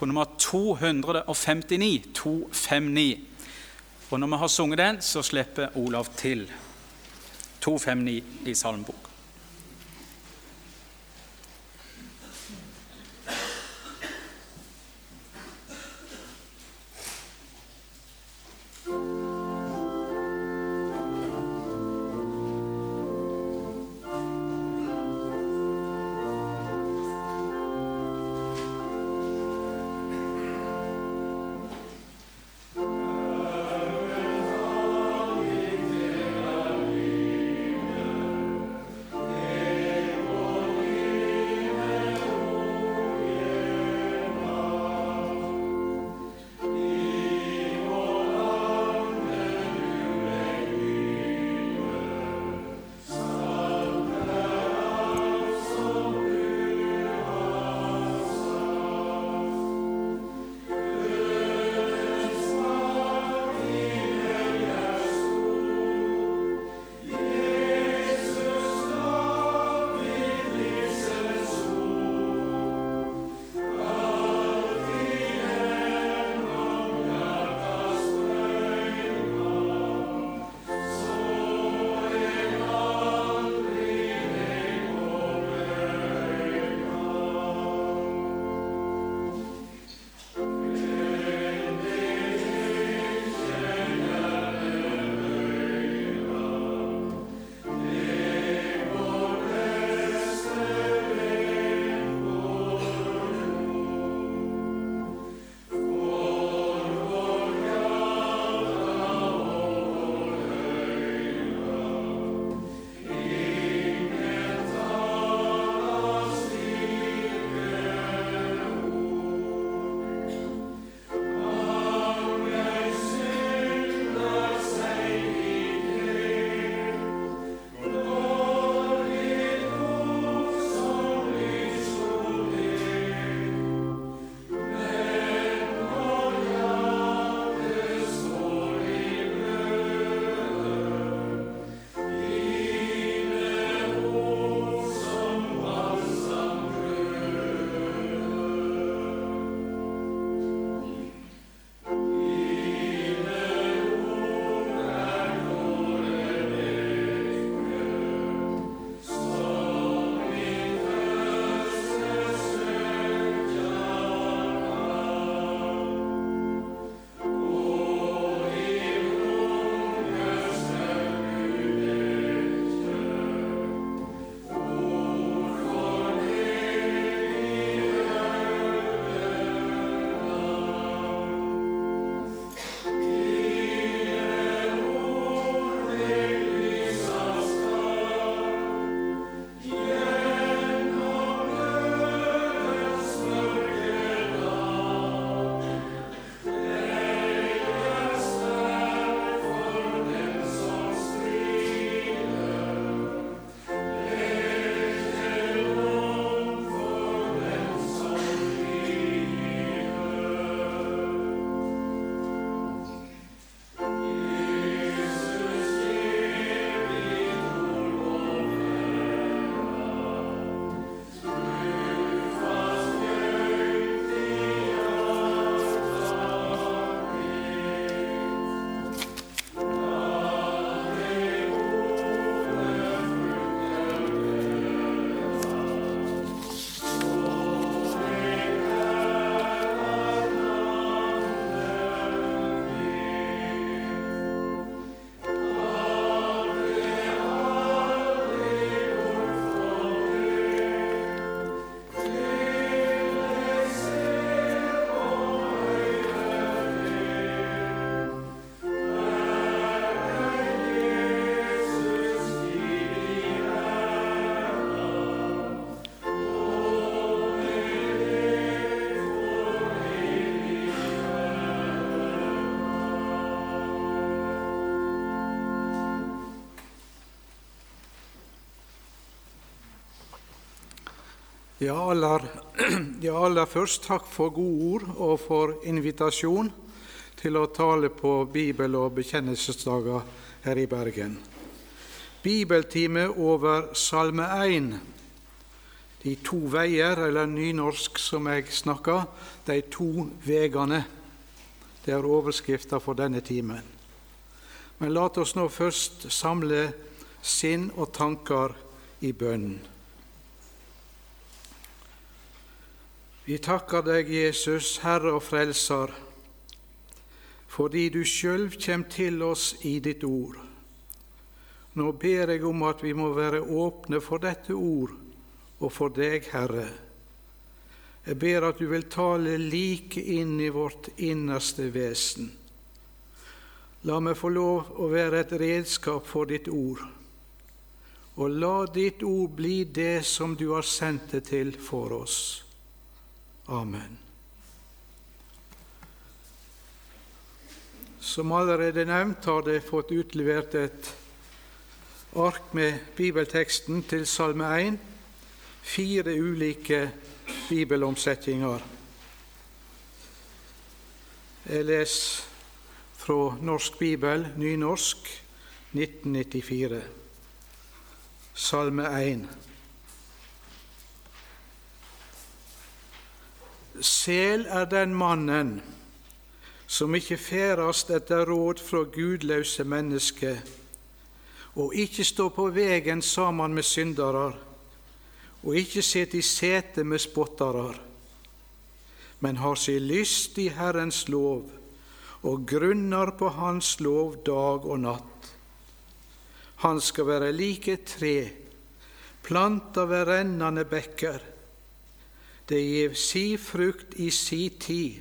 på nummer 259. 259. Og når vi har sunget den, så slipper Olav til. 259 i salmebok. Ja, aller, ja, aller først takk for gode ord og for invitasjon til å tale på bibel- og bekjennelsesdager her i Bergen. Bibeltime over Salme 1 De to veier, eller nynorsk som jeg snakker, de to vegene. Det er overskrifta for denne timen. Men la oss nå først samle sinn og tanker i bønnen. Vi takker deg, Jesus, Herre og Frelser, fordi du sjøl kjem til oss i ditt ord. Nå ber jeg om at vi må være åpne for dette ord og for deg, Herre. Jeg ber at du vil tale like inn i vårt innerste vesen. La meg få lov å være et redskap for ditt ord, og la ditt ord bli det som du har sendt det til for oss. Amen. Som allerede nevnt har de fått utlevert et ark med bibelteksten til Salme 1 fire ulike bibelomsetninger. Jeg leser fra Norsk bibel, nynorsk, 1994, Salme 1. Sel er den mannen som ikke ferdast etter råd fra gudløse mennesker, og ikke står på vegen sammen med syndarar og ikke sitter i sete med spottarar, men har si lyst i Herrens lov og grunner på Hans lov dag og natt. Han skal være like tre, planta ved rennende bekker. Det gjev si frukt i si tid,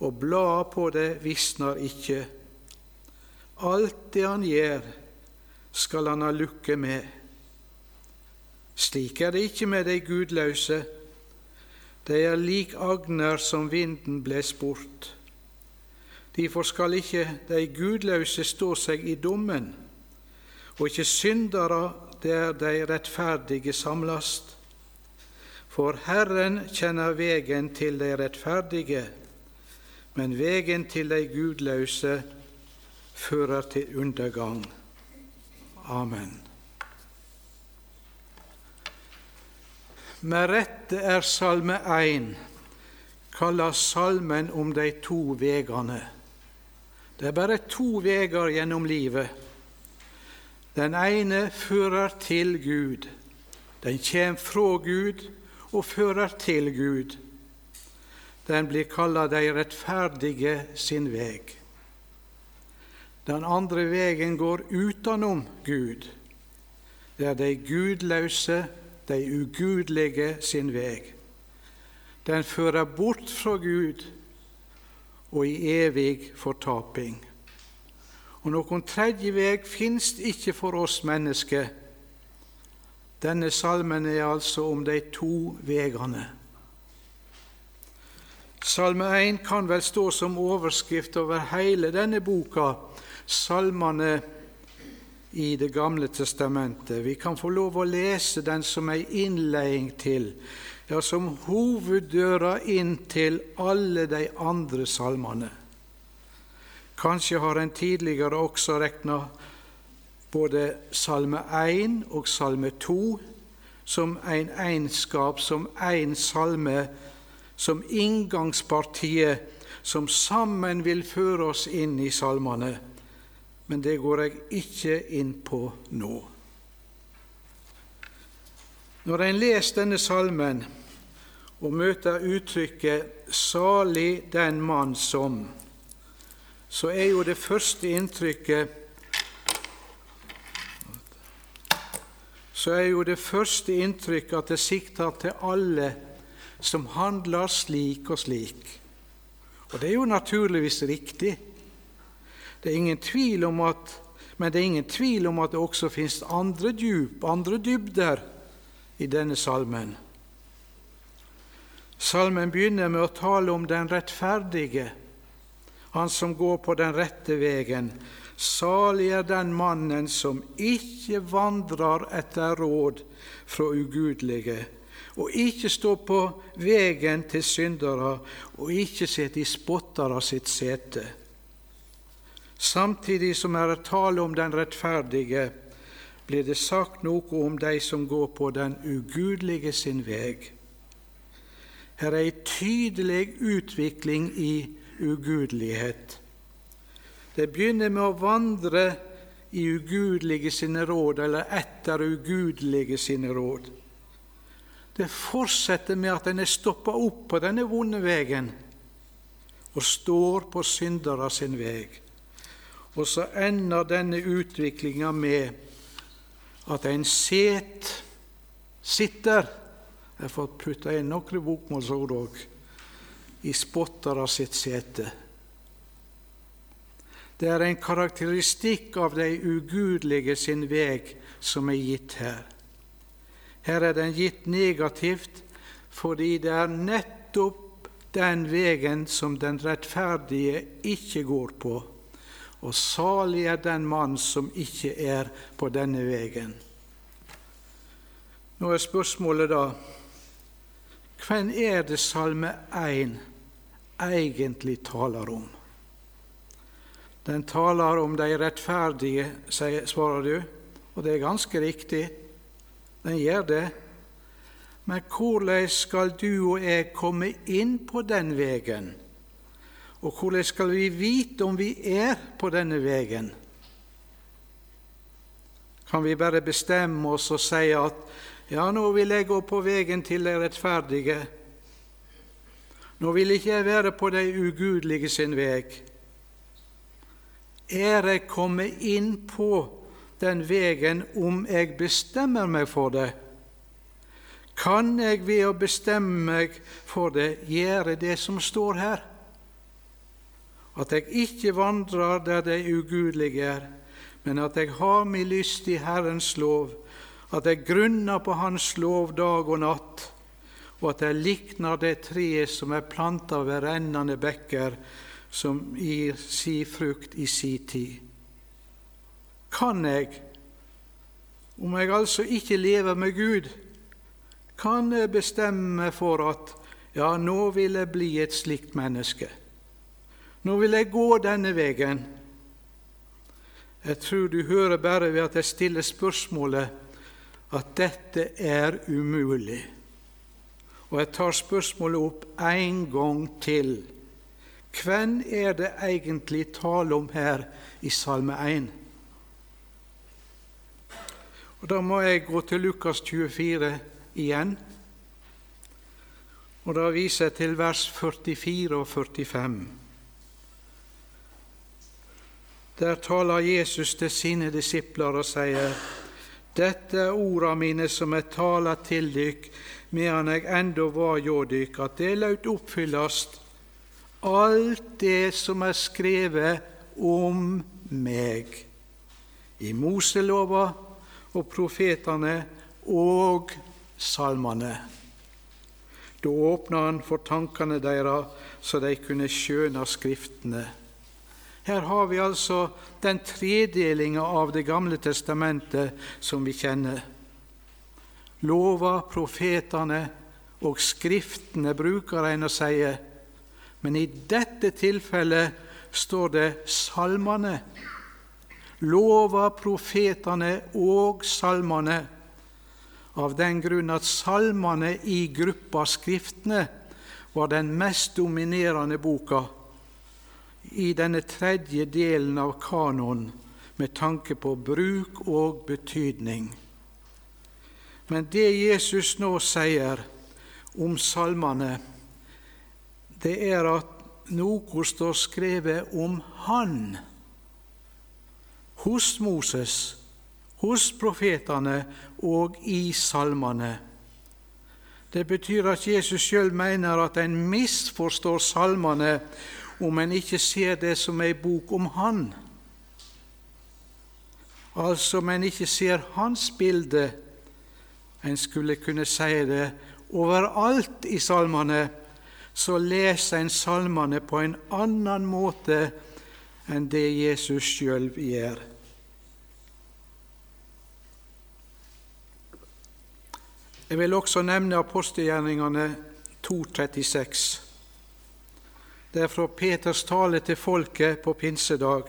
og bladet på det visnar ikke. Alt det han gjør, skal han ha lukke med. Slik er det ikke med de gudløse. De er lik agner som vinden bles bort. Derfor skal ikke de gudløse stå seg i dommen, og ikke syndere der de rettferdige samlast. For Herren kjenner vegen til de rettferdige, men vegen til de gudløse fører til undergang. Amen. Med rette er Salme 1 kalla salmen om de to vegene. Det er bare to veger gjennom livet. Den ene fører til Gud. Den kommer fra Gud og fører til Gud. Den blir kalla de rettferdige sin veg. Den andre vegen går utenom Gud. Det er de gudløse de ugudelige sin veg. Den fører bort fra Gud og i evig fortaping. Og noen tredje veg finst ikke for oss mennesker. Denne salmen er altså om de to vegene. Salme 1 kan vel stå som overskrift over hele denne boka, salmene i Det gamle testamentet. Vi kan få lov å lese den som ei innledning til, ja, som hoveddøra inn til alle de andre salmene. Kanskje har en tidligere også regna både Salme 1 og Salme 2 som en egenskap, som én salme, som inngangspartiet, som sammen vil føre oss inn i salmene men det går jeg ikke inn på nå. Når en leser denne salmen og møter uttrykket 'salig den mann som', så er jo det første inntrykket så er jo det første inntrykket at det sikter til alle som handler slik og slik. Og det er jo naturligvis riktig. Det er ingen tvil om at, men det er ingen tvil om at det også finnes andre djup, andre dybder, i denne salmen. Salmen begynner med å tale om den rettferdige, han som går på den rette vegen. Salig er den mannen som ikke vandrer etter råd fra ugudelige, og ikke står på vegen til syndere, og ikke sitter i spottere sitt sete. Samtidig som er det tale om den rettferdige, blir det sagt noe om de som går på den ugudelige sin veg. Her er ei tydelig utvikling i ugudelighet. Det begynner med å vandre i ugudelige sine råd, eller etter ugudelige sine råd. Det fortsetter med at en er stoppa opp på denne vonde veien og står på syndere sin vei. Og så ender denne utviklinga med at en set, sitter Jeg fått putta inn noen bokmålsord òg i spottere sitt sete. Det er en karakteristikk av de ugudelige sin veg som er gitt her. Her er den gitt negativt fordi det er nettopp den vegen som den rettferdige ikke går på og salig er den mann som ikke er på denne vegen. Nå er spørsmålet da hvem er det Salme 1 egentlig taler om? Den taler om de rettferdige, svarer du, og det er ganske riktig. Den gjør det. Men hvordan skal du og jeg komme inn på den veien? Og hvordan skal vi vite om vi er på denne veien? Kan vi bare bestemme oss og si at ja, nå vil jeg gå på veien til de rettferdige. Nå vil ikke jeg være på de ugudelige sin vei. Er jeg kommet inn på den veien om jeg bestemmer meg for det? Kan jeg ved å bestemme meg for det gjøre det som står her? at jeg ikke vandrer der de ugudelige er, men at jeg har min lyst i Herrens lov, at jeg grunner på Hans lov dag og natt, og at jeg likner det treet som er planta ved rennende bekker, som gir si frukt i si tid. Kan jeg, om jeg altså ikke lever med Gud, kan jeg bestemme for at ja, nå vil jeg bli et slikt menneske. Nå vil jeg gå denne veien. Jeg tror du hører bare ved at jeg stiller spørsmålet at dette er umulig. Og jeg tar spørsmålet opp en gang til. Hvem er det egentlig tale om her i Salme 1? Og Da må jeg gå til Lukas 24 igjen. Og Da viser jeg til vers 44 og 45. Der taler Jesus til sine disipler og sier:" Dette er orda mine som jeg taler til dykk, medan jeg enda var hjå dykk, at det laut oppfyllast, alt det som er skrevet om meg i Moselova og profetene og salmene. Da åpna han for tankene deres, så de kunne skjøne Skriftene. Her har vi altså den tredelinga av Det gamle testamentet som vi kjenner. Lova, profetene og Skriftene bruker en å si, men i dette tilfellet står det salmene. Lova, profetene og salmene, av den grunn at salmene i gruppa Skriftene var den mest dominerende boka i denne tredje delen av kanonen, med tanke på bruk og betydning. Men det Jesus nå sier om salmene, det er at noe står skrevet om Han hos Moses, hos profetene og i salmene. Det betyr at Jesus sjøl mener at en misforstår salmene om en ikke ser det som ei bok om Han. Altså om en ikke ser hans bilde. En skulle kunne si det overalt i salmene, så leser en salmene på en annen måte enn det Jesus sjøl gjør. Jeg vil også nevne apostelgjerningene 236. Det er fra Peters tale til folket på pinsedag.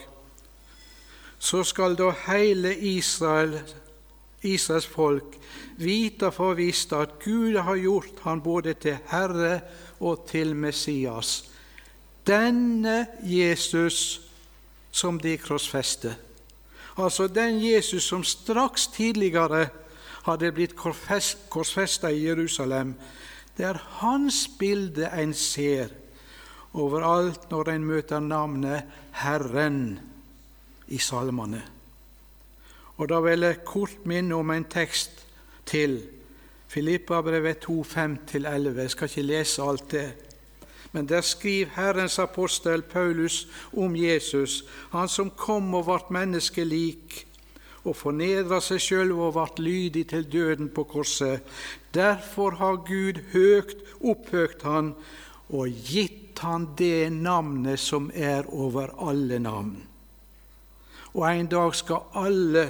Så skal da hele Israel Israels folk, vite for visst at Gud har gjort han både til Herre og til Messias. Denne Jesus som de krossfeste. Altså den Jesus som straks tidligere hadde blitt korsfesta i Jerusalem. Det er hans bilde en ser overalt når en møter navnet Herren i salmene. Og Da vil jeg kort minne om en tekst til. Filippa brevet 2, 5-11. Jeg skal ikke lese alt det. Men der skriver Herrens apostel Paulus om Jesus, han som kom og ble menneskelik, og fornedra seg sjøl og ble lydig til døden på korset. Derfor har Gud høgt opphøgt han og gitt han det navnet som er over alle navn. Og en dag skal alle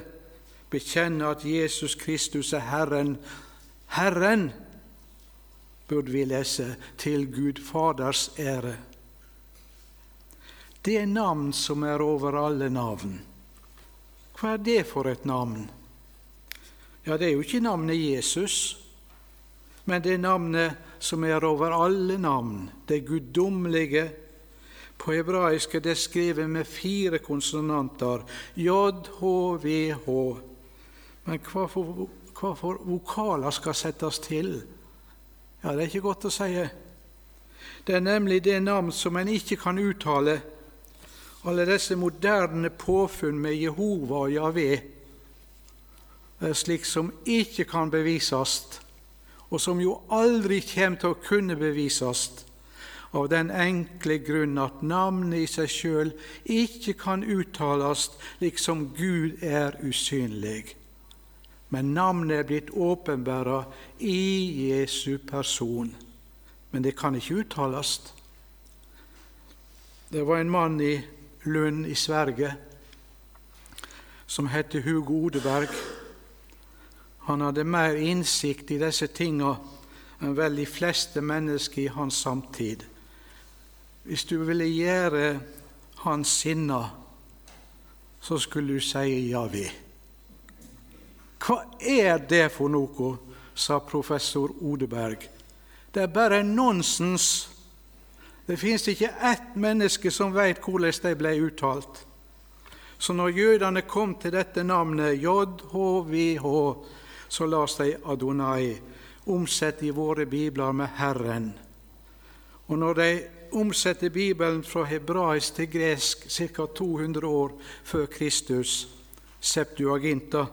bekjenne at Jesus Kristus er Herren. Herren burde vi lese, til Gud Faders ære. Det er navn som er over alle navn. Hva er det for et navn? Ja, det er jo ikke navnet Jesus, men det er navnet som er over alle navn, det guddommelige. På hebraisk er det skrevet med fire konsonanter, J-H-V-H. Men hva for, hva for vokaler skal settes til? Ja, det er ikke godt å si. Det er nemlig det navn som en ikke kan uttale. Alle disse moderne påfunn med Jehova og Javé slik som ikke kan bevises, og som jo aldri kommer til å kunne bevises, av den enkle grunn at navnet i seg sjøl ikke kan uttales liksom Gud er usynlig men navnet er blitt åpenbæra i Jesu person. Men det kan ikke uttales. Det var en mann i Lund i Sverige som het Hugo Odeberg. Han hadde mer innsikt i disse tinga enn vel de fleste mennesker i hans samtid. Hvis du ville gjøre hans sinna, så skulle du si ja ved. Hva er det for noe? sa professor Odeberg. Det er bare nonsens. Det fins ikke ett menneske som veit hvordan de ble uttalt. Så når jødene kom til dette navnet JHVH, så las de Adonai, omsett i våre bibler med Herren. Og når de omsetter Bibelen fra hebraisk til gresk ca. 200 år før Kristus, Septuaginta,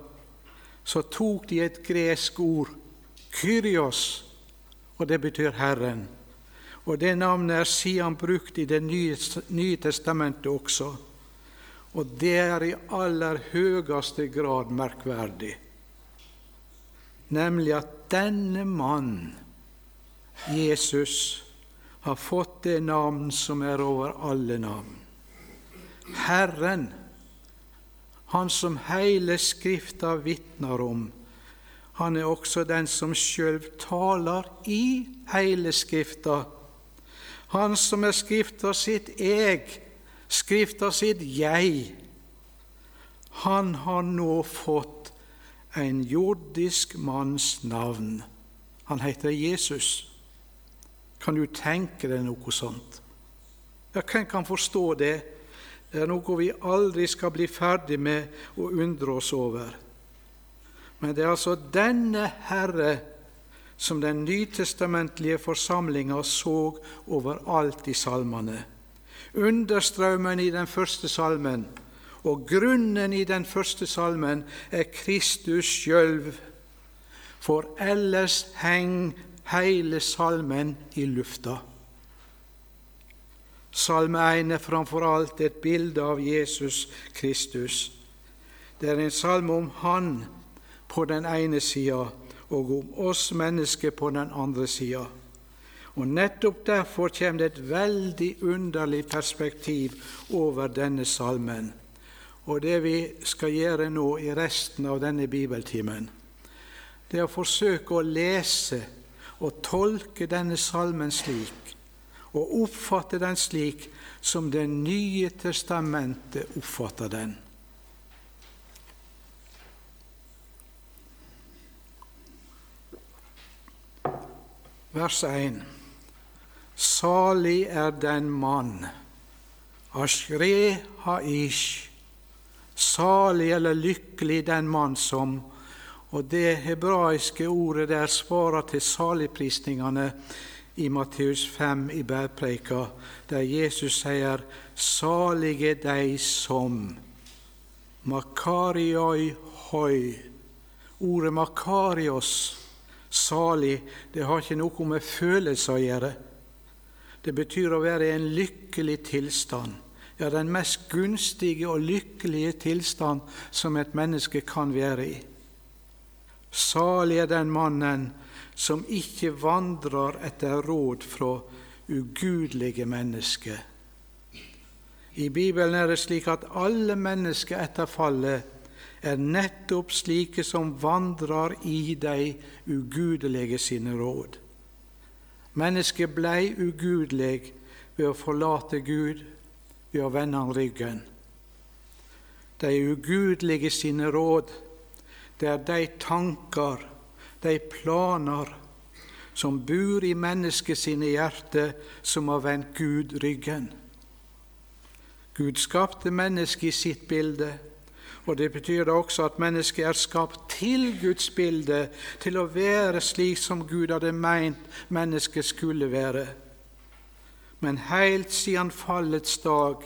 så tok de et gresk ord, Kyrios, og det betyr Herren. Og Det navnet er siden brukt i Det nye, testamentet også. Og det er i aller høyeste grad merkverdig, nemlig at denne mann, Jesus, har fått det navn som er over alle navn. Herren han som hele Skrifta vitner om. Han er også den som sjøl taler i hele Skrifta. Han som er Skrifta sitt eg, Skrifta sitt jeg. Han har nå fått en jordisk manns navn. Han heter Jesus. Kan du tenke deg noe sånt? Ja, Hvem kan forstå det? Det er noe vi aldri skal bli ferdig med å undre oss over. Men det er altså denne Herre som den nytestamentlige forsamlinga så overalt i salmene. Understrømmen i den første salmen og grunnen i den første salmen er Kristus sjølv, for ellers henger hele salmen i lufta. Salme 1 er framfor alt et bilde av Jesus Kristus. Det er en salme om Han på den ene sida og om oss mennesker på den andre sida. Og Nettopp derfor kommer det et veldig underlig perspektiv over denne salmen. Og det vi skal gjøre nå i resten av denne bibeltimen, det er å forsøke å lese og tolke denne salmen slik og oppfatter den slik som Det nye testamentet oppfatter den. Vers 1. Salig er den mann, ashre haish. Salig eller lykkelig den mann som Og det hebraiske ordet der svarer til saligprisningene i Matteus 5 i bergpreika, der Jesus sier 'Salige de som' Makarioi hoi. Ordet makarios, salig, det har ikke noe med følelser å gjøre. Det betyr å være i en lykkelig tilstand. Ja, den mest gunstige og lykkelige tilstand som et menneske kan være i. Salig er den mannen som ikke vandrer etter råd fra ugudelige mennesker. I Bibelen er det slik at alle mennesker etter fallet er nettopp slike som vandrer i de ugudelige sine råd. Mennesket blei ugudelig ved å forlate Gud, ved å vende han ryggen. De ugudelige sine råd, det er de tanker, de planer, som bor i mennesket sine hjerter, som har vendt Gud ryggen. Gud skapte mennesket i sitt bilde, og det betyr da også at mennesket er skapt til Guds bilde, til å være slik som Gud hadde meint mennesket skulle være. Men heilt siden fallets dag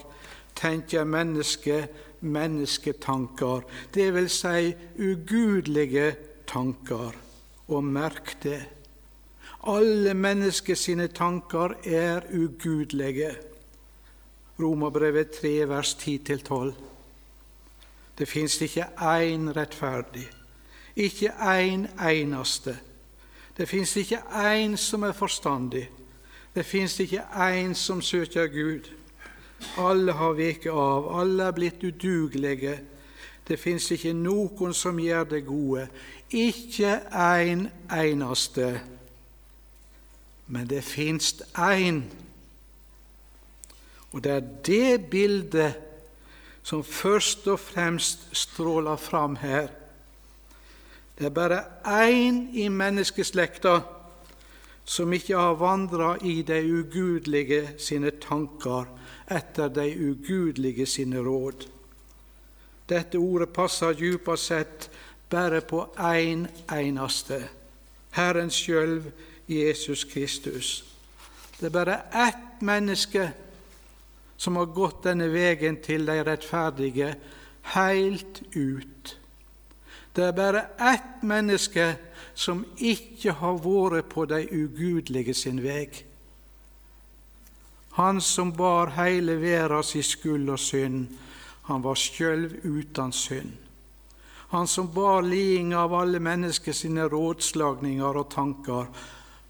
tenker mennesket mennesketanker, det vil si ugudelige tanker. Og merk det, alle menneskets sine tanker er ugudelige. Romerbrevet 3, vers 10-12. Det fins ikke én rettferdig, ikke én eneste. Det fins ikke én som er forstandig. Det fins ikke én som søker Gud. Alle har veket av, alle er blitt udugelige. Det fins ikke noen som gjør det gode, ikke en eneste. Men det fins én. Og det er det bildet som først og fremst stråler fram her. Det er bare én i menneskeslekta som ikke har vandra i de ugudelige sine tanker, etter de ugudelige sine råd. Dette ordet passer djupest sett bare på én en eneste, Herren sjøl, Jesus Kristus. Det er bare ett menneske som har gått denne veien til de rettferdige helt ut. Det er bare ett menneske som ikke har vært på de ugudelige sin vei. Han som bar hele verda si skyld og synd, han var sjøl uten synd. Han som bar lidinga av alle mennesker sine rådslagninger og tanker,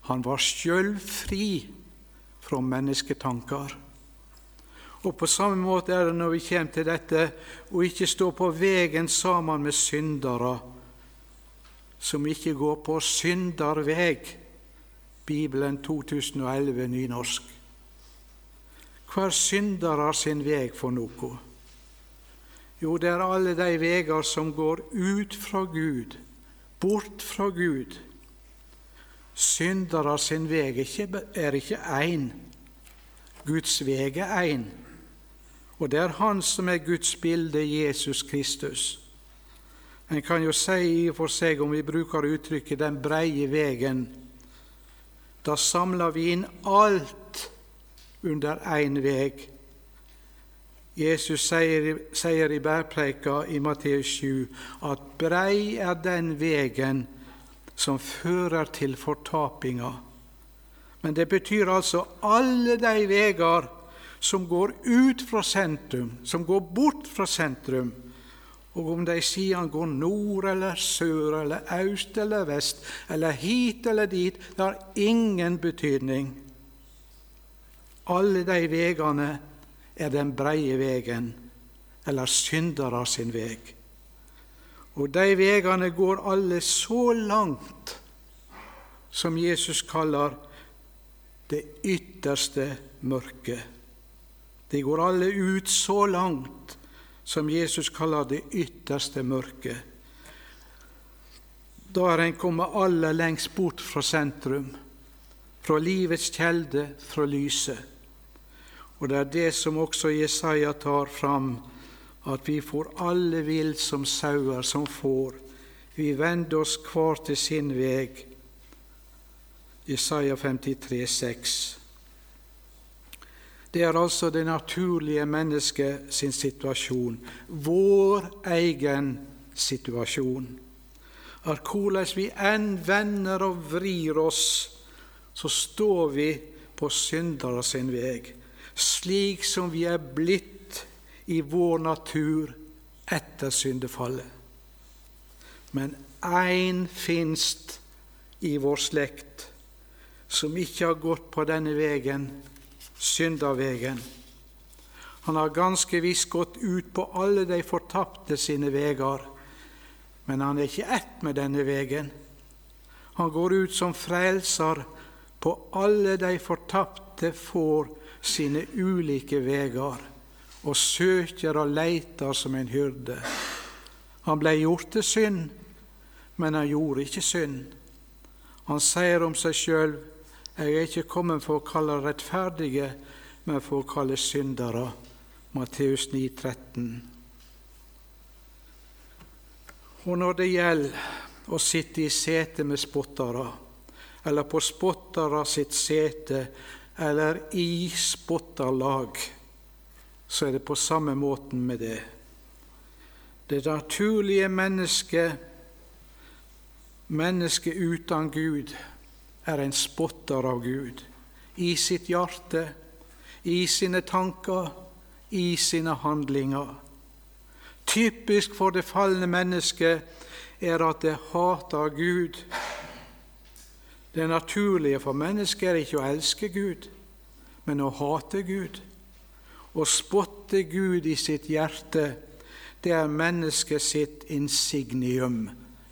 han var sjøl fri fra mennesketanker. Og På samme måte er det når vi kommer til dette å ikke stå på veien sammen med syndere som ikke går på synderveg. Bibelen 2011 nynorsk. Hver syndere sin veg for noe? Jo, det er alle de veger som går ut fra Gud, bort fra Gud. Syndere sin vei er ikke én. Guds vei er én. Og det er Han som er Guds bilde, Jesus Kristus. En kan jo si i og for seg, om vi bruker uttrykket 'den breie vegen', da samler vi inn alt under én veg. Jesus sier, sier i bærpreika i Matteus 7 at brei er den vegen som fører til fortapinga. Men det betyr altså alle de veger som går ut fra sentrum, som går bort fra sentrum. Og om de sier han går nord eller sør eller øst eller vest eller hit eller dit, det har ingen betydning. Alle de vegene er den breie vegen, eller syndere sin veg. Og de vegene går alle så langt som Jesus kaller det ytterste mørket. De går alle ut så langt som Jesus kaller det ytterste mørket. Da er en kommet aller lengst bort fra sentrum. fra livets kjelde, fra lyset. Og det er det som også Jesaja tar fram, at vi får alle vill som sauer, som får. Vi vender oss hver til sin veg. Jesaja 53, 6. Det er altså det naturlige mennesket sin situasjon, vår egen situasjon. At hvordan vi enn vender og vrir oss, så står vi på syndere sin veg, slik som vi er blitt i vår natur etter syndefallet. Men én finst i vår slekt som ikke har gått på denne vegen, syndavegen. Han har ganske visst gått ut på alle de fortapte sine veger, men han er ikke ett med denne vegen. Han går ut som frelser på alle de fortapte får sine ulike vegar, og søker og leiter som en hyrde. Han blei gjort til synd, men han gjorde ikke synd. Han sier om seg sjøl jeg er ikke kommet for å kalle rettferdige, men for å kalle syndere. Matteus 9, 13. Og når det gjelder å sitte i sete med spottere, eller på spottere sitt sete, eller i spotterlag, så er det på samme måten med det. Det naturlige mennesket, mennesket uten Gud, er en spotter av Gud i sitt hjerte, i sine tanker, i sine handlinger. Typisk for det falne mennesket er at det hater Gud. Det naturlige for mennesket er ikke å elske Gud, men å hate Gud. Å spotte Gud i sitt hjerte, det er mennesket sitt insignium,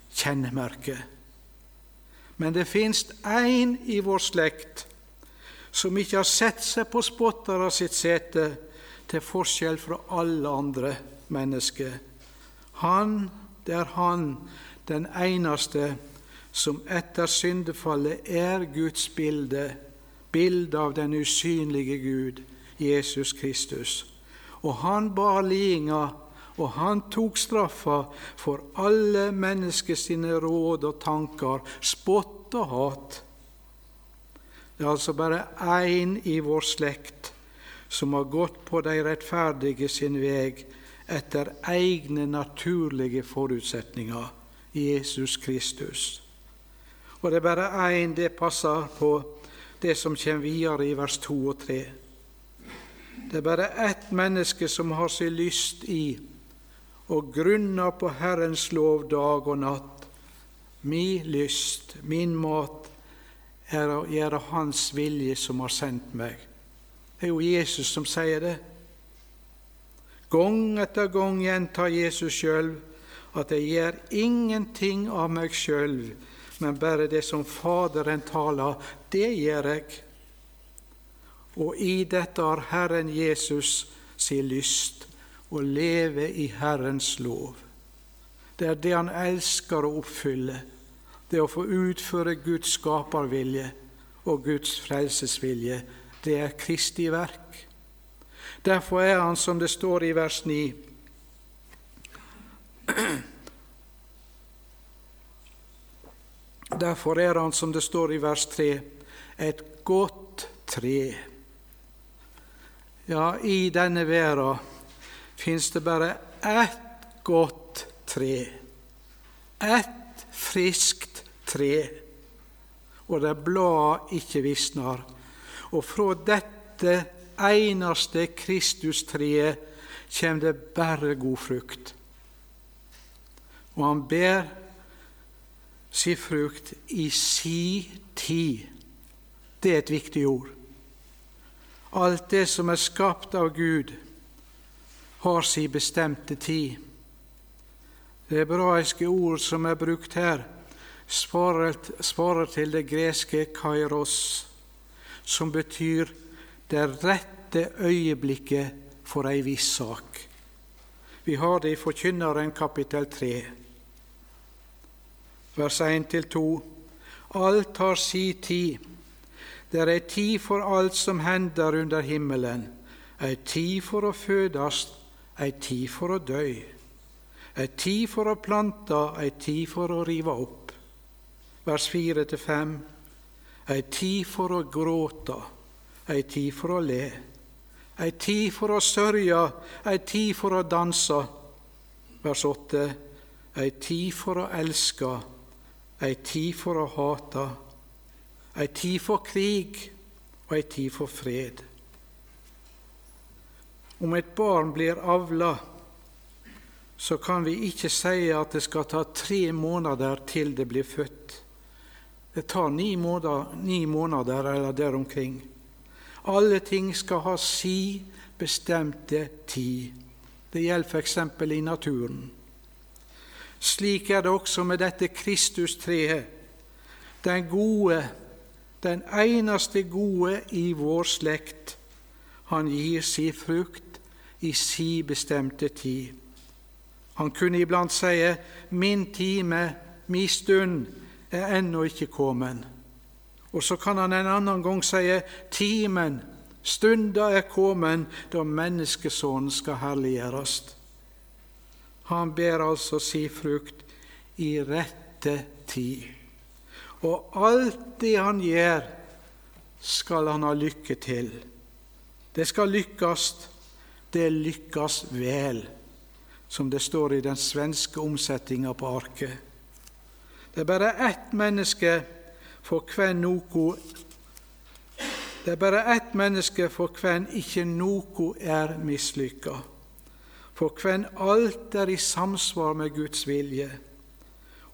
kjennemerke. Men det fins én i vår slekt som ikke har sett seg på spottere sitt sete, til forskjell fra alle andre mennesker. Han, det er han, den eneste som etter syndefallet er Guds bilde, bilde av den usynlige Gud, Jesus Kristus. Og han bar lidinga og han tok straffa for alle menneskers råd og tanker, spott og hat. Det er altså bare én i vår slekt som har gått på de rettferdige sin veg etter egne naturlige forutsetninger, Jesus Kristus. Og det er bare én det passer på det som kommer videre i vers 2 og 3. Det er bare ett menneske som har sin lyst i og grunner på Herrens lov dag og natt. Mi lyst, min mat, er å gjøre Hans vilje som har sendt meg. Det er jo Jesus som sier det. Gang etter gang gjentar Jesus sjøl at jeg gjør ingenting av meg sjøl, men bare det som Faderen taler, det gjør jeg. Og i dette har Herren Jesus sin lyst å leve i Herrens lov. Det er det han elsker å oppfylle, det å få utføre Guds skapervilje og Guds frelsesvilje. Det er Kristi verk. Derfor er han, som det står i vers 9 Derfor er han, som det står i vers 3, et godt tre. Ja, i denne verden fins det bare ett godt tre. Ett friskt tre, og der bladet ikke visner. Og fra dette eneste Kristustreet kjem det bare god frukt. Og han ber si frukt i si tid. Det er et viktig ord. Alt det som er skapt av Gud, har si bestemte tid. Det hebraiske ord som er brukt her, svarer til det greske kairos, som betyr det rette øyeblikket for ei viss sak. Vi har det i Forkynneren kapittel 3, vers 1-2. Alt har si tid. Det er ei tid for alt som hender under himmelen, ei tid for å fødast, ei tid for å dø, ei tid for å plante, ei tid for å rive opp. Vers 4-5. Ei tid for å gråte, ei tid for å le. Ei tid for å sørge, ei tid for å danse. Vers 8. Ei tid for å elske, ei tid for å hate. Ei tid for krig og ei tid for fred. Om et barn blir avla, så kan vi ikke si at det skal ta tre måneder til det blir født. Det tar ni måneder, ni måneder eller der omkring. Alle ting skal ha si bestemte tid. Det gjelder f.eks. i naturen. Slik er det også med dette Kristustreet, den gode, den eneste gode i vår slekt. Han gir si frukt i si bestemte tid. Han kunne iblant si 'min time, min stund' er ennå ikke kommet. Og så kan han en annen gang si timen, stunda er kommet da menneskesonen skal herliggjøres. Han ber altså si frukt i rette tid. Og alt det han gjør, skal han ha lykke til. Det skal lykkes. Det lykkes vel, som det står i den svenske omsetninga på arket. Det er bare ett menneske for hvem noko Det er bare ett menneske for hvem ikke noe er mislykka, for hvem alt er i samsvar med Guds vilje,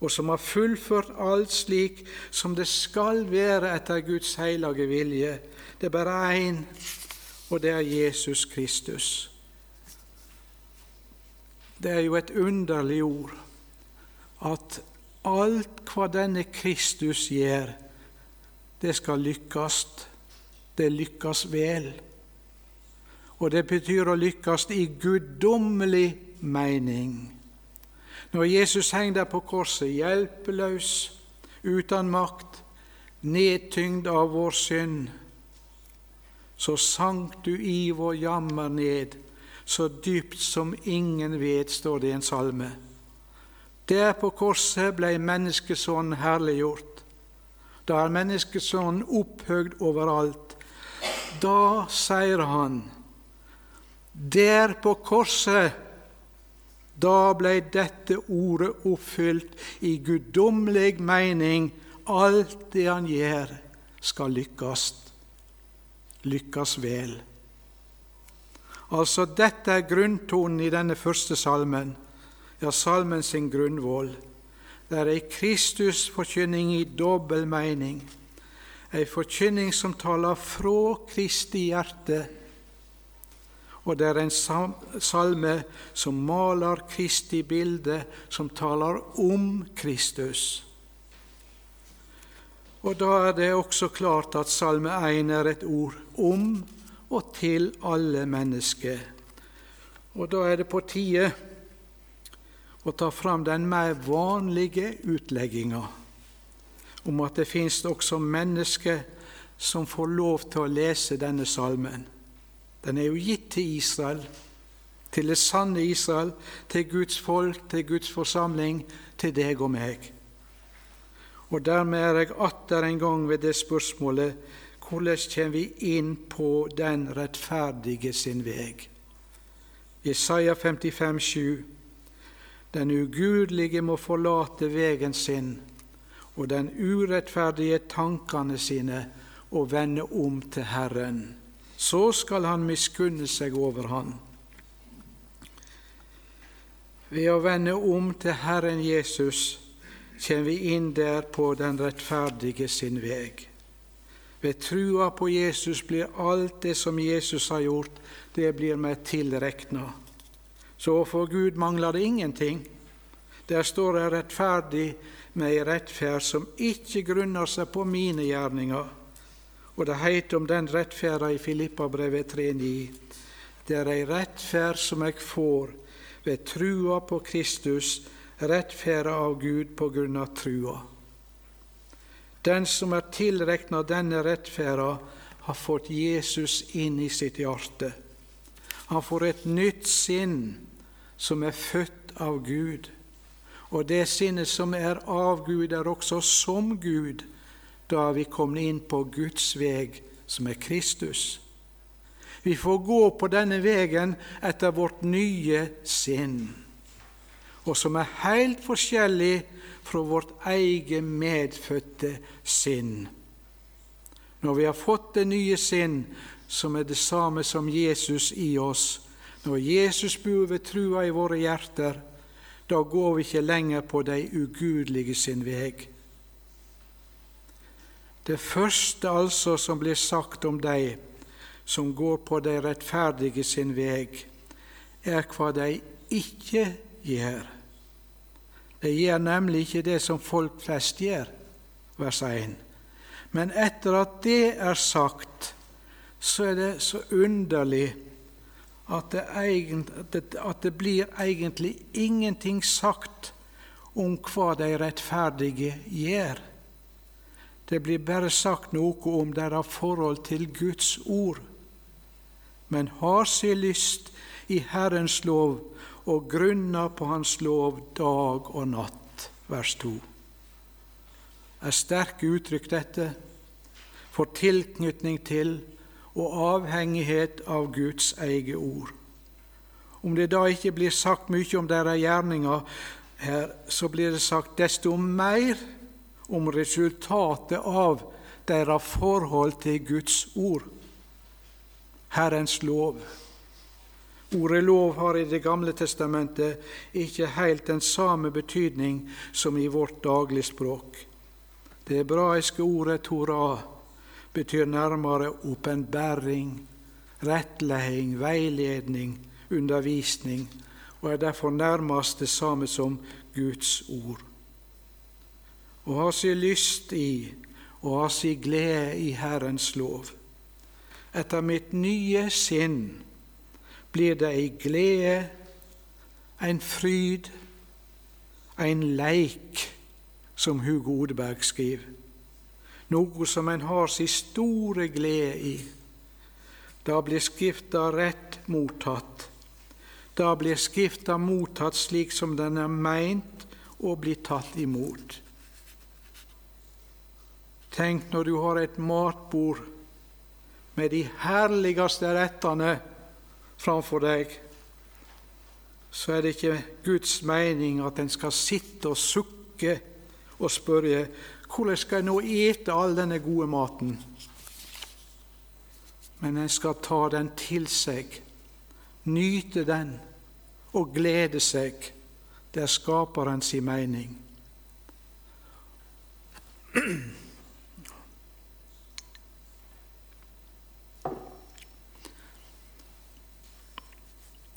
og som har fullført alt slik som det skal være etter Guds hellige vilje. Det er bare én, og det er Jesus Kristus. Det er jo et underlig ord at Alt hva denne Kristus gjør, det skal lykkes. Det lykkes vel. Og det betyr å lykkes i guddommelig mening. Når Jesus henger der på korset, hjelpeløs, uten makt, nedtyngd av vår synd, så sank du i vår jammer ned, så dypt som ingen vet, står det i en salme. Der på korset ble menneskesonen herliggjort. Da er menneskesonen opphøgd overalt. Da sier han, der på korset, da ble dette ordet oppfylt i guddommelig mening. Alt det han gjør, skal lykkes. Lykkes vel. Altså, dette er grunntonen i denne første salmen ja, salmen sin grunnvoll. Det er ei Kristusforkynning i dobbel mening, ei forkynning som taler fra Kristi hjerte, og det er en salme som maler Kristi bilde, som taler om Kristus. Og da er det også klart at Salme 1 er et ord om og til alle mennesker. Og da er det på tide å ta fram den mer vanlige utlegginga om at det finnes også mennesker som får lov til å lese denne salmen. Den er jo gitt til Israel, til det sanne Israel, til Guds folk, til Guds forsamling, til deg og meg. Og dermed er jeg atter en gang ved det spørsmålet hvordan kommer vi inn på den rettferdige sin veg? Jesaja 55, 7. Den ugudelige må forlate vegen sin og den urettferdige tankene sine og vende om til Herren. Så skal Han miskunne seg over han. Ved å vende om til Herren Jesus kommer vi inn der på den rettferdige sin veg. Ved trua på Jesus blir alt det som Jesus har gjort, det blir meg tilrekna. Så for Gud mangler det ingenting. Der står jeg rettferdig med ei rettferd som ikke grunner seg på mine gjerninger. Og det heiter om den rettferda i Filippabrevet 3,9. Det er ei rettferd som jeg får ved trua på Kristus, rettferda av Gud på grunn av trua. Den som er tilrekna denne rettferda, har fått Jesus inn i sitt hjerte. Han får et nytt sinn som er født av Gud. Og det sinnet som er av Gud, er også som Gud. Da vi kommet inn på Guds veg, som er Kristus. Vi får gå på denne vegen etter vårt nye sinn, og som er helt forskjellig fra vårt eget medfødte sinn. Når vi har fått det nye sinn, som er det samme som Jesus i oss, når Jesus bor ved trua i våre hjerter, da går vi ikke lenger på de ugudelige sin veg. Det første altså som blir sagt om dei som går på de rettferdige sin veg, er hva de ikke gjør. De gjør nemlig ikke det som folk flest gjør, vers 1. Men etter at det er sagt, så er det så underlig at det, egentlig, at det blir egentlig ingenting sagt om hva de rettferdige gjør. Det blir bare sagt noe om deres forhold til Guds ord. Men har si lyst i Herrens lov og grunner på Hans lov dag og natt. Vers 2 er sterke uttrykk, dette, for tilknytning til og avhengighet av Guds eget ord. Om det da ikke blir sagt mye om deres gjerninger her, så blir det sagt desto mer om resultatet av deres forhold til Guds ord, Herrens lov. Ordet lov har i Det gamle testamentet ikke helt den samme betydning som i vårt dagligspråk. Det hebraiske ordet Torah betyr nærmere åpenbaring, rettleding, veiledning, undervisning, og er derfor nærmest det samme som Guds ord. Å ha sin lyst i og ha sin glede i Herrens lov. Etter mitt nye sinn blir det ei glede, en fryd, en leik som Hugo Odeberg skriver. Noe som en har sin store glede i. Da blir Skrifta rett mottatt. Da blir Skrifta mottatt slik som den er meint å bli tatt imot. Tenk når du har et matbord med de herligste rettene framfor deg, så er det ikke Guds mening at en skal sitte og sukke og spørre hvordan skal jeg nå ete all denne gode maten? Men en skal ta den til seg, nyte den og glede seg. Det er Skaperens mening.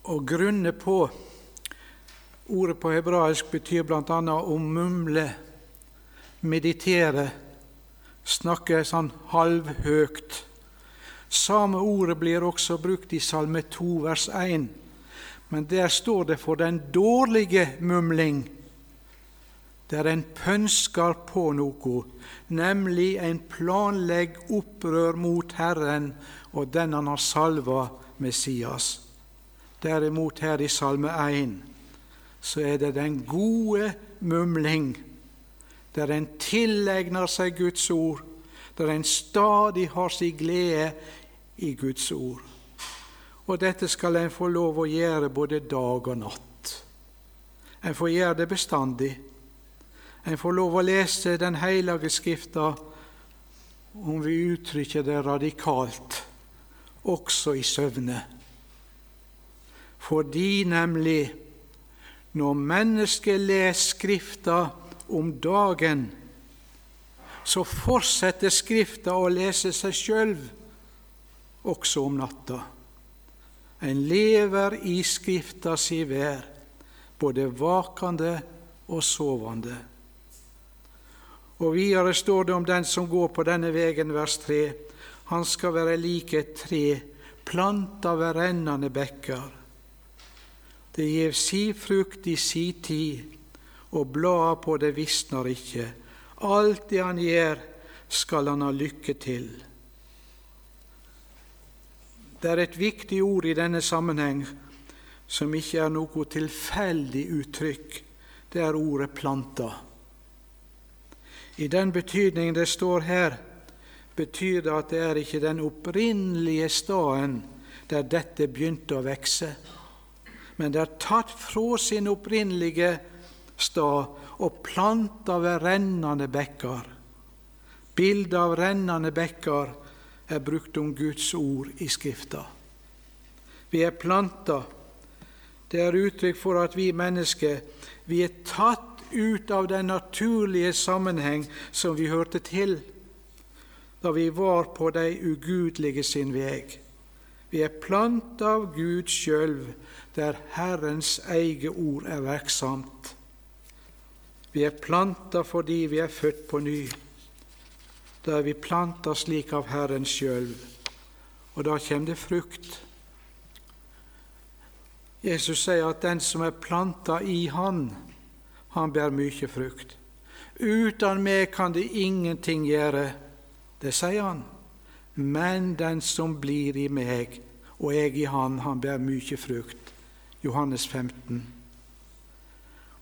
Å grunne på Ordet på hebraisk betyr bl.a. å mumle meditere, snakke sånn halvhøgt. Samme ordet blir også brukt i Salme 2, vers 1, men der står det for den dårlige mumling, der en pønsker på noe, nemlig en planlegg opprør mot Herren og den han har salva, Messias. Derimot her i Salme 1 så er det den gode mumling der en tilegner seg Guds ord, der en stadig har sin glede i Guds ord. Og dette skal en få lov å gjøre både dag og natt. En får gjøre det bestandig. En får lov å lese Den hellige Skrifta, om vi uttrykker det radikalt, også i søvne. Fordi nemlig, når mennesket leser Skrifta om dagen, så fortsetter Skrifta å lese seg sjøl også om natta. En lever i Skrifta si vær, både vakende og sovende. Og videre står det om den som går på denne vegen, vers 3. Han skal være lik et tre planta ved rennende bekker. Det gjev si frukt i si tid, og blada på det visner ikke. Alt det han gjør, skal han ha lykke til. Det er et viktig ord i denne sammenheng som ikke er noe tilfeldig uttrykk. Det er ordet 'planta'. I den betydning det står her, betyr det at det er ikke den opprinnelige staden der dette begynte å vekse, men det er tatt fra sin opprinnelige stad og planta ved rennende bekker. Bildet av rennende bekker er brukt om Guds ord i Skrifta. Vi er planta. Det er uttrykk for at vi mennesker vi er tatt ut av den naturlige sammenheng som vi hørte til da vi var på de ugudelige sin vei. Vi er planta av Gud sjøl, der Herrens eget ord er verksamt. Vi er planta fordi vi er født på ny. Da er vi planta slik av Herren sjøl, og da kommer det frukt. Jesus sier at den som er planta i Han, han bærer mye frukt. Uten meg kan det ingenting gjøre, det sier han. Men den som blir i meg, og jeg i han, han bærer mye frukt. Johannes 15.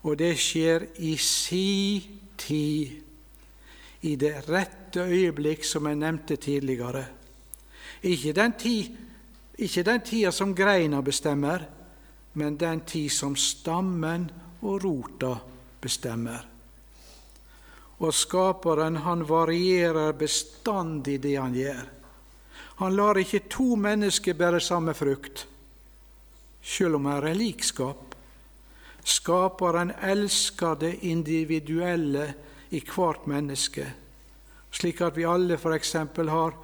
Og det skjer i si tid, i det rette øyeblikk, som jeg nevnte tidligere. Ikke den tid ikke den tida som greina bestemmer, men den tid som stammen og rota bestemmer. Og Skaperen han varierer bestandig det han gjør. Han lar ikke to mennesker bære samme frukt, selv om det er likskap. Skaperen elsker det individuelle i hvert menneske, slik at vi alle f.eks. har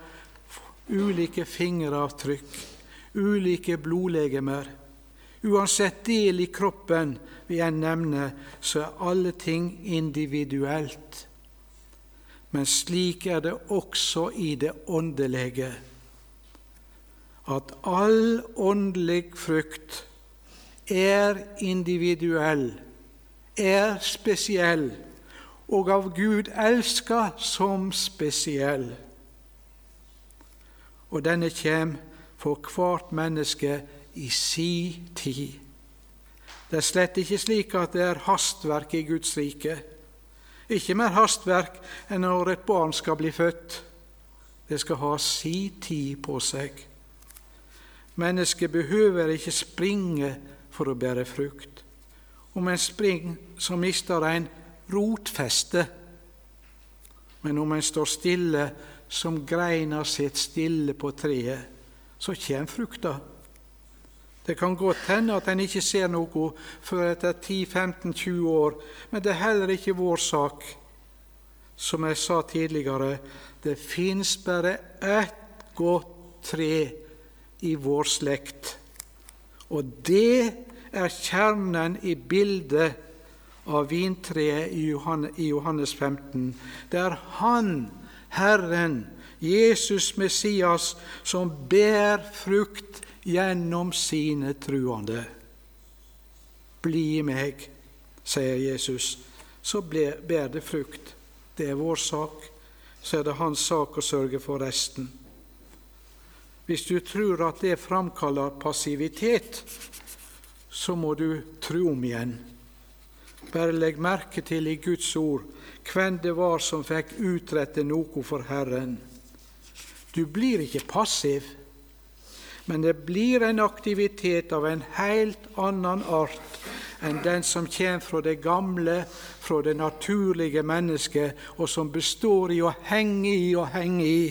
ulike fingeravtrykk, ulike blodlegemer, Uansett del i kroppen vi enn nevner, så er alle ting individuelt. Men slik er det også i det åndelige, at all åndelig frukt er individuell, er spesiell, og av Gud elska som spesiell. Og denne kjem for hvert menneske i si tid. Det er slett ikke slik at det er hastverk i Guds rike. Ikke mer hastverk enn når et barn skal bli født. Det skal ha si tid på seg. Mennesket behøver ikke springe for å bære frukt. Om en springer, så mister en rotfeste. Men om en står stille som greina sitter stille på treet, så kommer frukta. Det kan godt hende at en ikke ser noe før etter 10-15-20 år, men det er heller ikke vår sak. Som jeg sa tidligere, det fins bare ett godt tre i vår slekt, og det er kjernen i bildet av vintreet i Johannes 15. Det er Han, Herren, Jesus Messias, som bærer frukt gjennom sine truende. Bli meg, sier Jesus, så ber det frukt. Det er vår sak, så er det hans sak å sørge for resten. Hvis du tror at det framkaller passivitet, så må du tro om igjen. Bare legg merke til i Guds ord hvem det var som fikk utrette noe for Herren. Du blir ikke passiv men det blir en aktivitet av en helt annen art enn den som kommer fra det gamle, fra det naturlige mennesket, og som består i å henge i og henge i.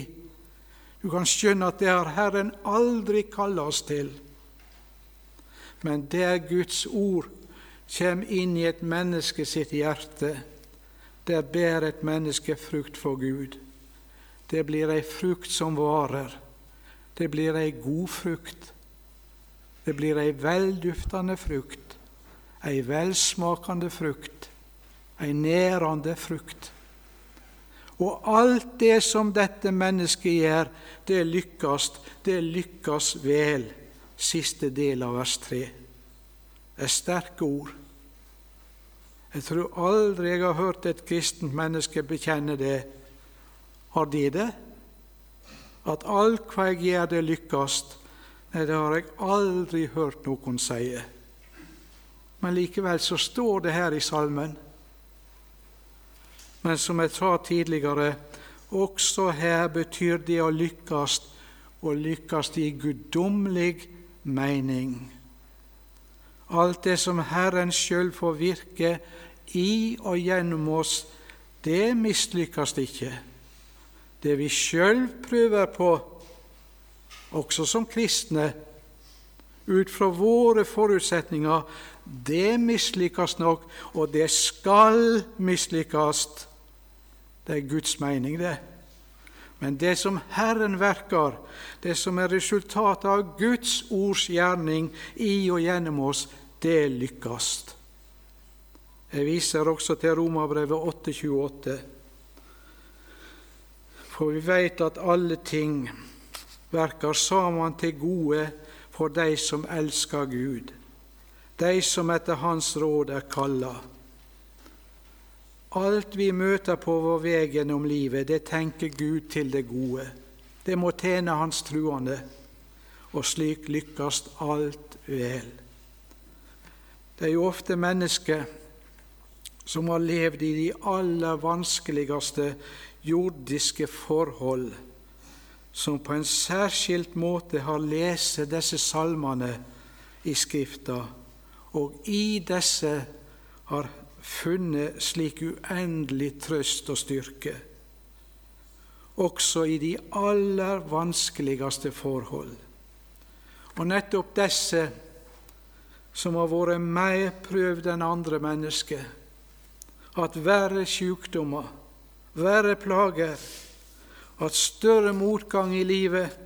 Du kan skjønne at det har Herren aldri kalla oss til. Men der Guds ord kommer inn i et menneske sitt hjerte, der bærer et menneske frukt for Gud. Det blir ei frukt som varer. Det blir ei god frukt. Det blir ei velduftende frukt, ei velsmakende frukt, ei nærende frukt. Og alt det som dette mennesket gjør, det lykkes, det lykkes vel. Siste del av vers 3. Det er sterke ord. Jeg tror aldri jeg har hørt et kristent menneske bekjenne det, Har de det? At alt hva jeg gjør, det lykkast? Nei, det har jeg aldri hørt noen si. Men likevel så står det her i salmen. Men som jeg sa tidligere, også her betyr det å lykkes å lykkes i guddommelig mening. Alt det som Herren sjøl får virke i og gjennom oss, det mislykkes ikke. Det vi sjøl prøver på, også som kristne, ut fra våre forutsetninger, det mislykkes nok, og det skal mislykkes. Det er Guds mening, det. Men det som Herren verker, det som er resultatet av Guds ords gjerning i og gjennom oss, det lykkes. Jeg viser også til Romerbrevet 8,28. For vi veit at alle ting verker sammen til gode for de som elsker Gud, de som etter Hans råd er kalla. Alt vi møter på vår vei gjennom livet, det tenker Gud til det gode. Det må tjene Hans truende, og slik lykkes alt vel. Det er jo ofte mennesker som har levd i de aller vanskeligste jordiske forhold, som på en særskilt måte har lest disse salmene i Skrifta, og i disse har funnet slik uendelig trøst og styrke, også i de aller vanskeligste forhold. Og nettopp disse som har vært mer prøvd enn andre mennesker, at verre sykdommer, verre plager, at større motgang i livet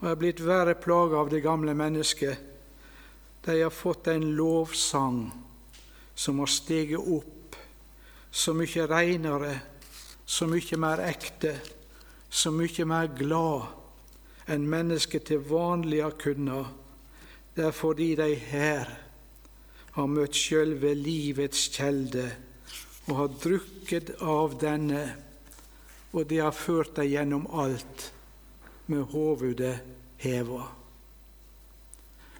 og er blitt verre plaga av det gamle mennesket, de har fått en lovsang som har steget opp så mye reinere, så mye mer ekte, så mye mer glad enn mennesket til vanlig har kunnet. Det er fordi de her har møtt sjølve livets kjelde og har drukket av denne, og det har ført dem gjennom alt med hovudet heva.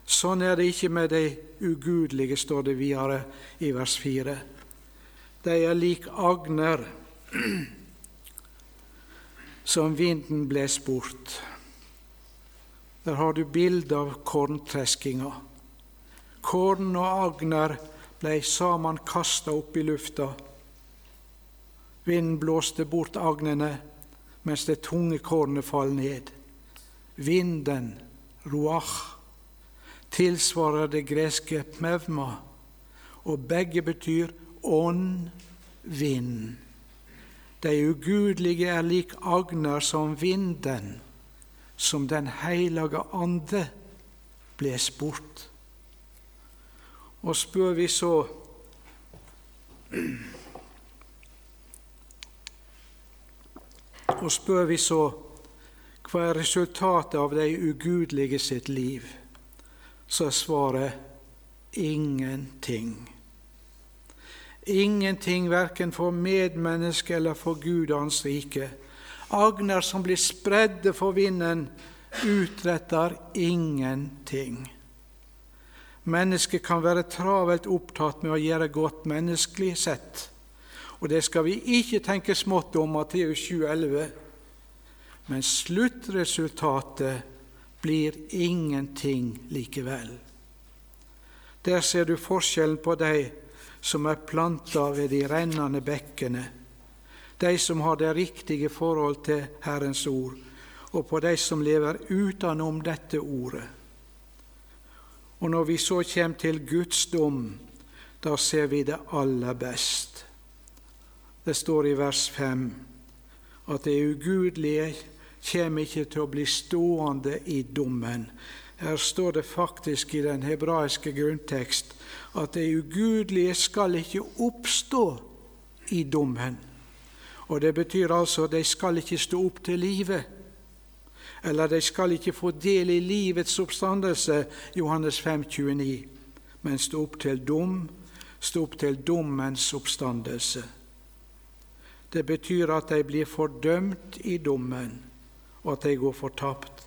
Sånn er det ikke med de ugudelige, står det videre i vers 4. De er lik agner som vinden bles bort. Der har du bilde av korntreskinga. Korn og agner blei sammen kasta opp i lufta. Vinden blåste bort agnene, mens det tunge kornet fall ned. Vinden, ruach, tilsvarer det greske pneuma, og begge betyr ånd, vind. De ugudelige er lik agner som vinden, som Den hellige ande bles bort. Og spør vi så Og spør vi så hva er resultatet av de ugudelige sitt liv? Så er svaret ingenting. Ingenting verken for medmennesket eller for Gud og Hans rike. Agner som blir spredde for vinden, utretter ingenting. Mennesket kan være travelt opptatt med å gjøre godt menneskelig sett, og det skal vi ikke tenke smått om Matteus 7,11. Men sluttresultatet blir ingenting likevel. Der ser du forskjellen på de som er planta ved de rennende bekkene, de som har det riktige forhold til Herrens ord, og på de som lever utenom dette ordet. Og når vi så kommer til Guds dom, da ser vi det aller best. Det står i vers 5 at det ugudelige kommer ikke til å bli stående i dommen. Her står det faktisk i den hebraiske grunntekst at de ugudelige skal ikke oppstå i dommen. Og Det betyr altså at de skal ikke stå opp til livet. Eller de skal ikke få del i livets oppstandelse, Johannes 5, 29, men stå opp til dom, stå opp til dommens oppstandelse. Det betyr at de blir fordømt i dommen, og at de går fortapt.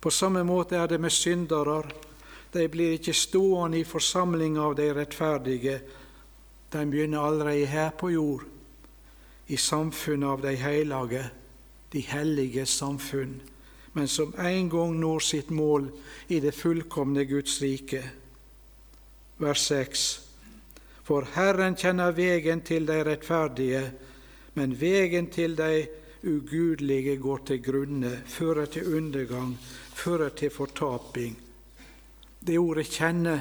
På samme måte er det med syndere. De blir ikke stående i forsamling av de rettferdige. De begynner allerede her på jord, i samfunnet av de hellige, de hellige samfunn, men som en gang når sitt mål i det fullkomne Guds rike. Vers 6. For Herren kjenner vegen til de rettferdige, men vegen til de ugudelige går til grunne, fører til undergang, fører til fortaping. Det ordet 'kjenne'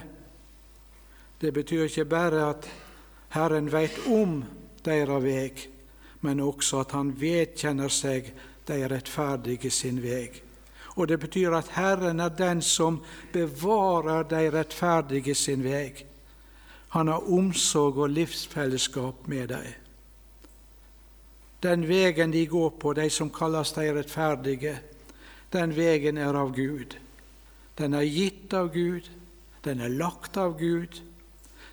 det betyr ikke bare at Herren veit om deres veg, men også at han vedkjenner seg de rettferdige sin veg. Og det betyr at Herren er den som bevarer de rettferdige sin veg. Han har omsorg og livsfellesskap med dem. Den vegen de går på, de som kalles de rettferdige, den vegen er av Gud. Den er gitt av Gud, den er lagt av Gud.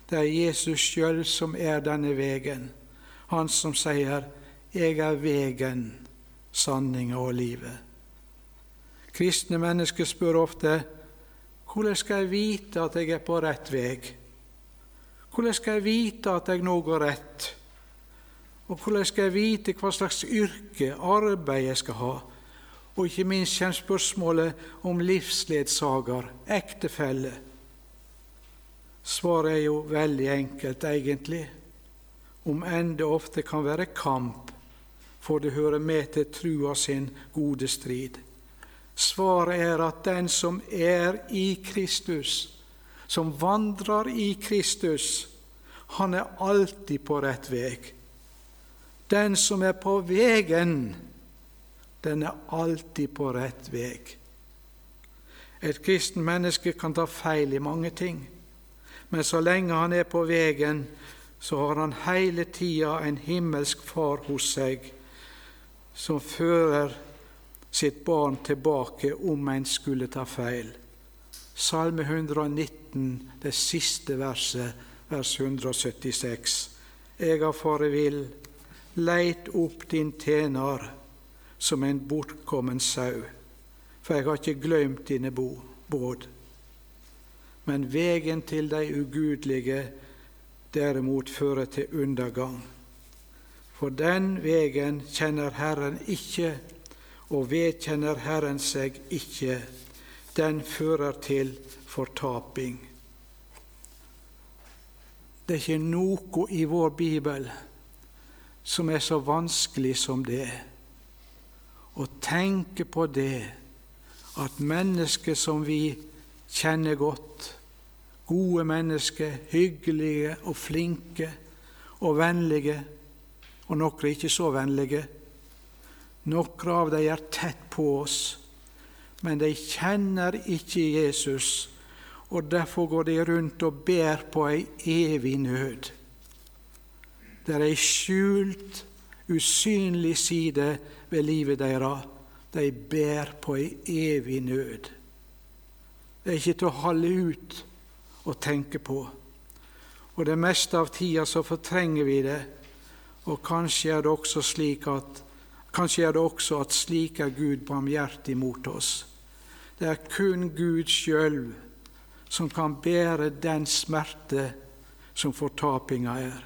Det er Jesus sjøl som er denne vegen, han som sier 'Jeg er vegen, sanninga og livet'. Kristne mennesker spør ofte 'Hvordan skal jeg vite at jeg er på rett veg?' Hvordan skal jeg vite at jeg nå går rett? Og hvordan skal jeg vite hva slags yrke, arbeid jeg skal ha? Og ikke minst kommer spørsmålet om livsledsager, ektefelle. Svaret er jo veldig enkelt, egentlig, om enn det ofte kan være kamp, for det hører med til trua sin gode strid. Svaret er at den som er i Kristus, som vandrer i Kristus, han er alltid på rett veg. Den som er på vegen, den er alltid på rett veg. Et kristen menneske kan ta feil i mange ting, men så lenge han er på vegen, så har han hele tida en himmelsk far hos seg, som fører sitt barn tilbake om en skulle ta feil. Salme 119, det siste verset, vers 176. Jeg har fare vill, Leit opp din tjener som en bortkommen sau, for jeg har ikke glemt dine båd. Men vegen til de ugudelige derimot fører til undergang. For den vegen kjenner Herren ikke, og vedkjenner Herren seg ikke. Den fører til fortaping. Det er ikke noe i vår bibel som er så vanskelig som det. Å tenke på det at mennesker som vi kjenner godt, gode mennesker, hyggelige og flinke og vennlige, og noen ikke så vennlige Noen av dem er tett på oss, men de kjenner ikke Jesus, og derfor går de rundt og ber på ei evig nød. Det er ei skjult, usynlig side ved livet deres. De ber på ei evig nød. Det er ikke til å holde ut og tenke på. Og det meste av tida så fortrenger vi det, og kanskje er det også slik at Kanskje er det også at slik er Gud barmhjertig mot oss. Det er kun Gud sjøl som kan bære den smerte som fortapinga er.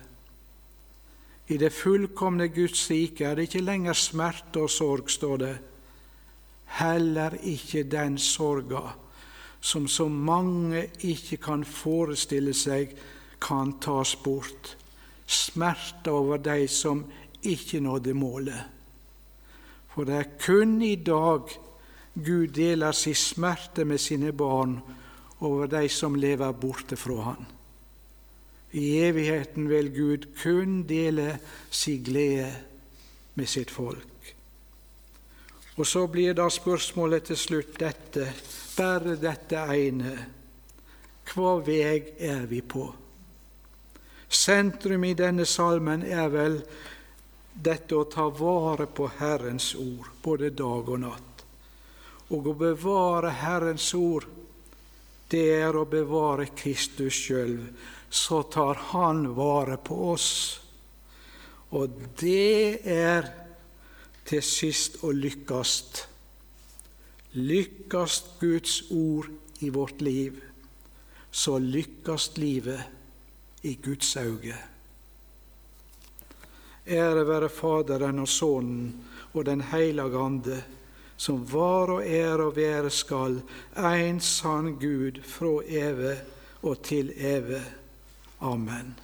I det fullkomne Guds rike er det ikke lenger smerte og sorg, står det. Heller ikke den sorga som så mange ikke kan forestille seg, kan tas bort. Smerte over de som ikke nådde målet. For det er kun i dag Gud deler sin smerte med sine barn over de som lever borte fra Han. I evigheten vil Gud kun dele sin glede med sitt folk. Og så blir da spørsmålet til slutt dette, bare dette ene. Hva veg er vi på? Sentrum i denne salmen er vel dette å ta vare på Herrens ord, både dag og natt. Og å bevare Herrens ord, det er å bevare Kristus sjøl så tar Han vare på oss. Og det er til sist å lykkast. Lykkast Guds ord i vårt liv, så lykkast livet i Guds øyne. Ære være Faderen og Sønnen og Den hellige Ande, som var og er og være skal, en sann Gud fra evig og til evig. Amen.